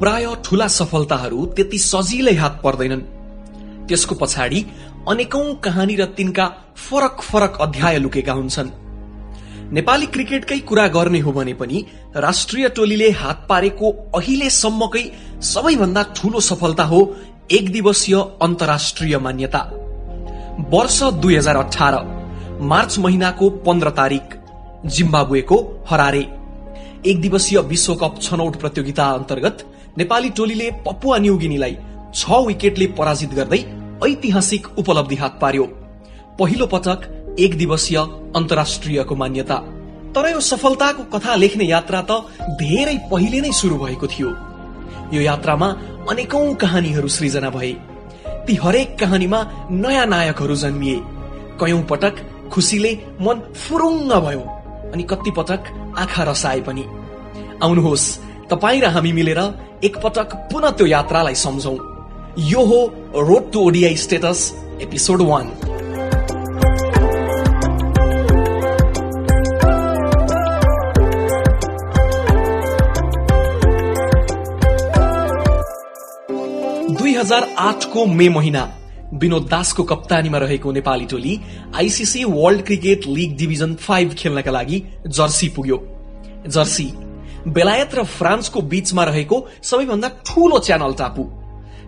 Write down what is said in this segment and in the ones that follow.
प्राय ठूला सफलताहरू त्यति सजिलै हात पर्दैनन्। त्यसको पछाडि अनेकौं कहानी र तिनका फरक फरक अध्याय लुकेका हुन्छन्। नेपाली क्रिकेटकै कुरा गर्ने हो भने पनि राष्ट्रिय टोलीले हात पारेको अहिलेसम्मकै सबैभन्दा ठूलो सफलता हो एक दिवसीय अन्तर्राष्ट्रिय मान्यता। वर्ष दुई हजार अठार मार्च महिनाको पन्ध्र तारिक जिम्बाब्वेको हरारे। एक दिवसीय विश्वकप छनौट प्रतियोगिता अन्तर्गत नेपाली टोलीले पपुवा न्युगिनीलाई छ विकेटले पराजित गर्दै ऐतिहासिक उपलब्धि हात पार्यो। पहिलो पटक एक दिवसीय अन्तर्राष्ट्रियको मान्यता। तर यो सफलताको कथा लेख्ने यात्रा त धेरै पहिले नै शुरू भएको थियो। यो यात्रामा अनेकौं कहानीहरू सृजना भए। ती हरेक कहानीमा नयाँ नायकहरू जन्मिए। कयौं पटक खुसीले मन फुरुङ्ग भयो अनि कति पटक आँखा रसाए पनि। आउनुहोस् तपाईँ र हामी मिलेर एकपटक पुनः त्यो यात्रालाई सम्झौ। यो हो road to ODI status episode one. दुई हजार आठको मे महिना विनोद दासको कप्तानीमा रहेको नेपाली टोली ICC World Cricket League division five खेल्नका लागि जर्सी पुग्यो। जर्सी बेलायत र फ्रान्सको बीचमा रहेको सबैभन्दा ठूलो च्यानल टापु।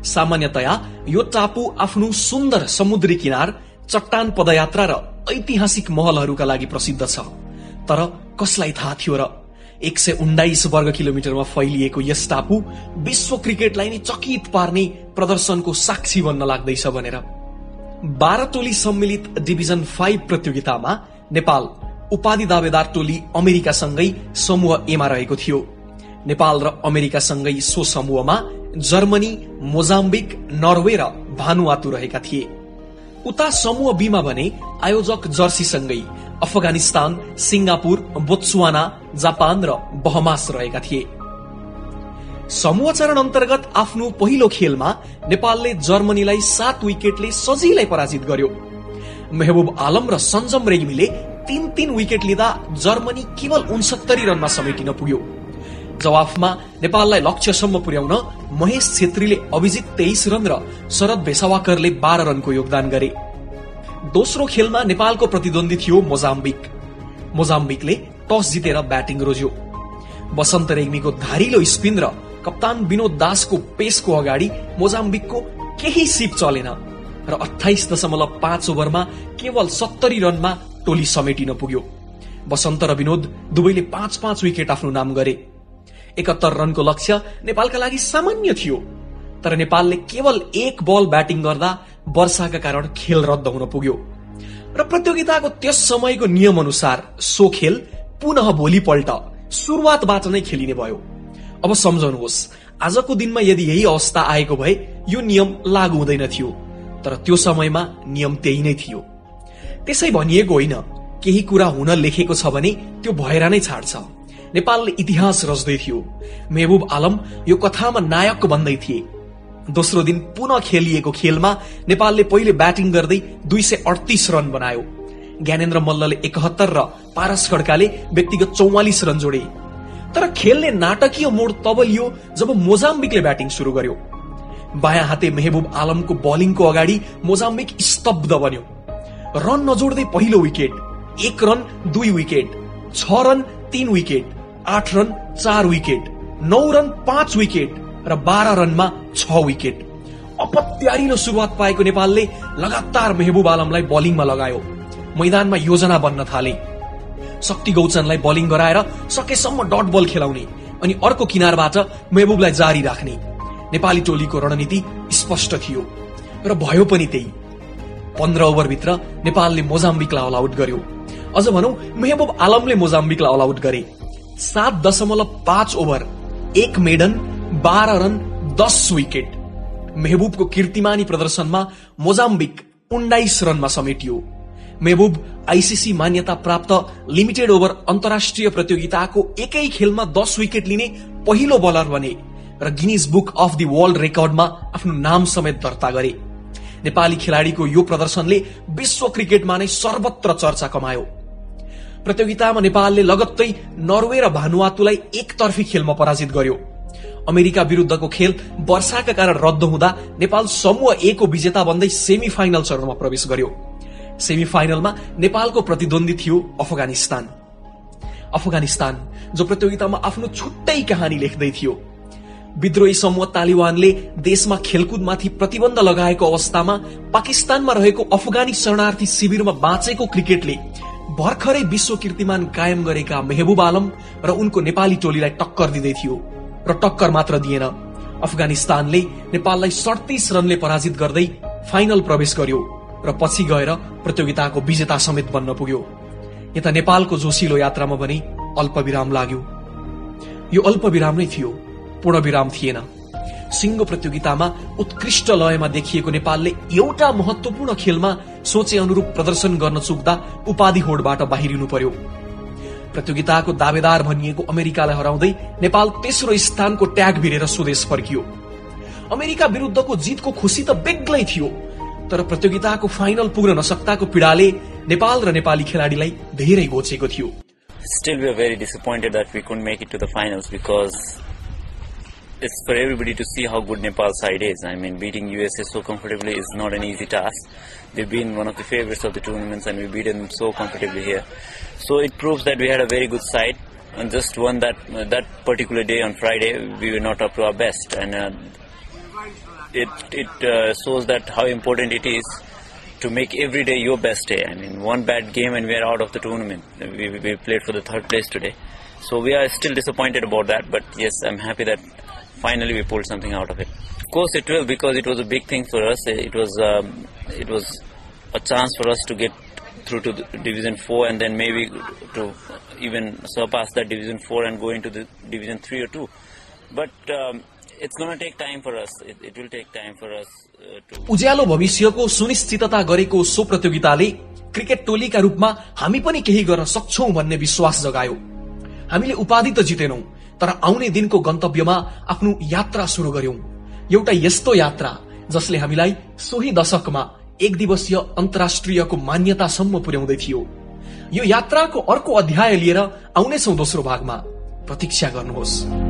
सामान्यतया यो टापु आफ्नो सुन्दर समुद्री किनार चट्टान पदयात्रा र ऐतिहासिक महलहरूका लागि प्रसिद्ध छ। तर कसलाई थाहा थियो र एक सय उन्नाइस वर्ग किलोमिटरमा फैलिएको यस टापु विश्व क्रिकेटलाई नै चकित पार्ने प्रदर्शनको साक्षी बन्न लाग्दैछ भनेर। बाह्र टोली सम्मिलित डिभिजन फाइभ प्रतियोगितामा नेपाल उपाधि दावेदार टोली अमेरिकासँगै समूह एमा रहेको थियो। नेपाल र अमेरिकासँगै सो समूहमा जर्मनी मोजाम्बिक नर्वे र भानुआतु रहेका थिए। उता समूह बीमा भने आयोजक जर्सीसँगै अफगानिस्तान सिंगापुर बोत्सुवाना जापान र बहमास रहेका थिए। समूह चरण अन्तर्गत आफ्नो पहिलो खेलमा नेपालले जर्मनीलाई सात विकेटले सजिलै पराजित गर्यो। मेहबुब आलम र सञ्जम रेग्मीले तीन तीन विकेट लिँदा जर्मनी केवल उन्सत्तरी रनमा समेटिन पुग्यो। जवाफमा नेपाललाई लक्ष्यसम्म पुर्याउन महेश छेत्रीले अभिजित तेइस रन र शरद भेसावाकरले बाह्र रनको योगदान गरे। दोस्रो खेलमा नेपालको प्रतिद्वन्दी थियो मोजाम्बिक। मोजाम्बिकले टस जितेर ब्याटिङ रोज्यो। वसन्त रेग्मीको धारिलो स्पिन र कप्तान विनोद दासको पेसको अगाडि मोजाम्बिकको केही सिप चलेन र अठाइस दशमलव पाँच ओभरमा केवल सत्तरी रनमा टोली समेटिन पुग्यो। वसन्त र विनोद दुवैले पाँच पाँच विकेट आफ्नो नाम गरे। एकहत्तर रनको लक्ष्य नेपालका लागि सामान्य थियो। तर नेपालले केवल एक बल ब्याटिङ गर्दा वर्षाका कारण खेल रद्द हुन पुग्यो। र प्रतियोगिताको त्यस समयको नियम अनुसार सो खेल पुनः भोलिपल्ट सुरुवातबाट नै खेलिने भयो। अब सम्झाउनुहोस् आजको दिनमा यदि यही अवस्था आएको भए यो नियम लागू हुँदैन थियो। तर त्यो समयमा नियम त्यही नै थियो। त्यसै भनिएको होइन। केही कुरा हुन लेखेको छ भने त्यो भएर नै छाड्छ। नेपालले इतिहास रच्दै थियो। मेहबुब आलम यो कथामा नायक बन्दै थिए। दोस्रो दिन पुनः खेलिएको खेलमा नेपालले पहिले ब्याटिङ गर्दै दुई सय अडतिस रन बनायो। ज्ञानेन्द्र मल्लले एकहत्तर र पारस खड्काले व्यक्तिगत चौवालिस रन जोडे। तर खेलले नाटकीय मोड तब लियो जब मोजाम्बिकले ब्याटिङ शुरू गर्यो। बायाँ हाते मेहबुब आलमको बलिङको अगाडि मोजाम्बिक स्तब्ध बन्यो। रन नजोड्दै पहिलो विकेट एक रन दुई विकेट छ रन तीन विकेट आठ रन चार विकेट नौ रन पाँच विकेट र बाह्र रनमा छ विकेट। अपत्यारिलो सुरुवात पाएको नेपालले लगातार मेहबुब आलमलाई बलिङमा लगायो। मैदानमा योजना बन्न थाले। शक्ति गौचनलाई बलिङ गराएर सकेसम्म डट बल खेलाउने अनि अर्को किनारबाट मेहबुबलाई जारी राख्ने। नेपाली टोलीको रणनीति स्पष्ट थियो। र भयो पनि त्यही। पन्ध्र ओभरभित्र नेपालले मोजाम्बिकलाई अल आउट गर्यो। अझ भनौ मेहबुब आलमले मोजाम्बिकलाई अल आउट गरे। सात दशमलव पाँच ओभर एक मेडन बाह्र रन दस विकेट। मेहबुबको कीर्तिमानी प्रदर्शनमा मोजाम्बिक उन्नाइस रनमा समेटियो। मेहबुब आइसिसी मान्यता प्राप्त लिमिटेड ओभर अन्तर्राष्ट्रिय प्रतियोगिताको एकै खेलमा दस विकेट लिने पहिलो बलर बने र Guinness Book of the World रेकर्डमा आफ्नो नाम समेत दर्ता गरे। नेपाली खेलाड़ीको यो प्रदर्शनले विश्व क्रिकेटमा नै सर्वत्र चर्चा कमायो। प्रतियोगितामा नेपालले लगत्तै नर्वे र भानुवातुलाई एकतर्फी खेलमा पराजित गर्यो। अमेरिका विरूद्धको खेल वर्षाका कारण रद्द हुँदा नेपाल समूह ए विजेता बन्दै सेमी फाइनल चरणमा प्रवेश गर्यो। सेमी फाइनलमा नेपालको प्रतिद्वन्दी थियो अफगानिस्तान। अफगानिस्तान जो प्रतियोगितामा आफ्नो छुट्टै कहानी लेख्दै थियो। विद्रोही समूह तालिबानले देशमा खेलकुदमाथि प्रतिबन्ध लगाएको अवस्थामा पाकिस्तानमा रहेको अफगानी शरणार्थी शिविरमा बाँचेको क्रिकेटले भर्खरै विश्व कीर्तिमान कायम गरेका मेहबुब आलम र उनको नेपाली टोलीलाई टक्कर दिँदै थियो र टक्कर मात्र दिएन। अफगानिस्तानले नेपाललाई सडतिस रनले पराजित गर्दै फाइनल प्रवेश गर्यो र पछि गएर प्रतियोगिताको विजेता समेत बन्न पुग्यो। यता नेपालको जोसिलो यात्रामा पनि अल्पविराम लाग्यो। यो अल्पविराम नै थियो। पूर्ण विराम थिएन। सिंह प्रतियोगितामा उत्कृष्ट लयमा देखिएको नेपालले एउटा महत्वपूर्ण खेलमा सोचे अनुरूप प्रदर्शन गर्न चुक्दा उपाधि होडबाट बाहिरिनु पर्यो। प्रतियोगिताको दावेदार भनिएको अमेरिकालाई हराउँदै नेपाल तेस्रो स्थानको ट्याग भिरेर स्वदेश फर्कियो। अमेरिका विरूद्धको जितको खुशी त बेग्लै थियो तर प्रतियोगिताको फाइनल पुग्न नसक्ताको पीड़ाले नेपाल र नेपाली खेलाड़ीलाई धेरै घोचेको थियो। It's for everybody to see how good Nepal side is. I mean, beating USA so comfortably is not an easy task. They've been one of the favorites of the tournaments, and we beat them so comfortably here. So it proves that we had a very good side. And just one that uh, that particular day on Friday, we were not up to our best, and uh, it it uh, shows that how important it is to make every day your best day. I mean, one bad game and we are out of the tournament. We, we played for the third place today, so we are still disappointed about that. But yes, I'm happy that finally we pulled something out of it. Of course, it will because it was a big thing for us. It was um, it was a chance for us to get through to Division Four and then maybe to even surpass that Division Four and go into the Division Three or two. But um, it's going to take time for us. It, it will take time for us uh, to. उज्यालो भविष्यको सुनिश्चितता गरेको so प्रतियोगिताले cricket टोलीका रूपमा हामी पनि केही गर्न सक्छौ भन्ने विश्वास जगायो हामीले उपाधि त जितेनौं तर आउने दिनको गन्तव्यमा आफ्नो यात्रा शुरू गर्यौं। एउटा यस्तो यात्रा जसले हामीलाई सोही दशकमा एक दिवसीय अन्तर्राष्ट्रियको मान्यतासम्म पुर्याउँदै थियो। यो यात्राको अर्को अध्याय लिएर आउनेछौ दोस्रो भागमा। प्रतीक्षा गर्नुहोस्।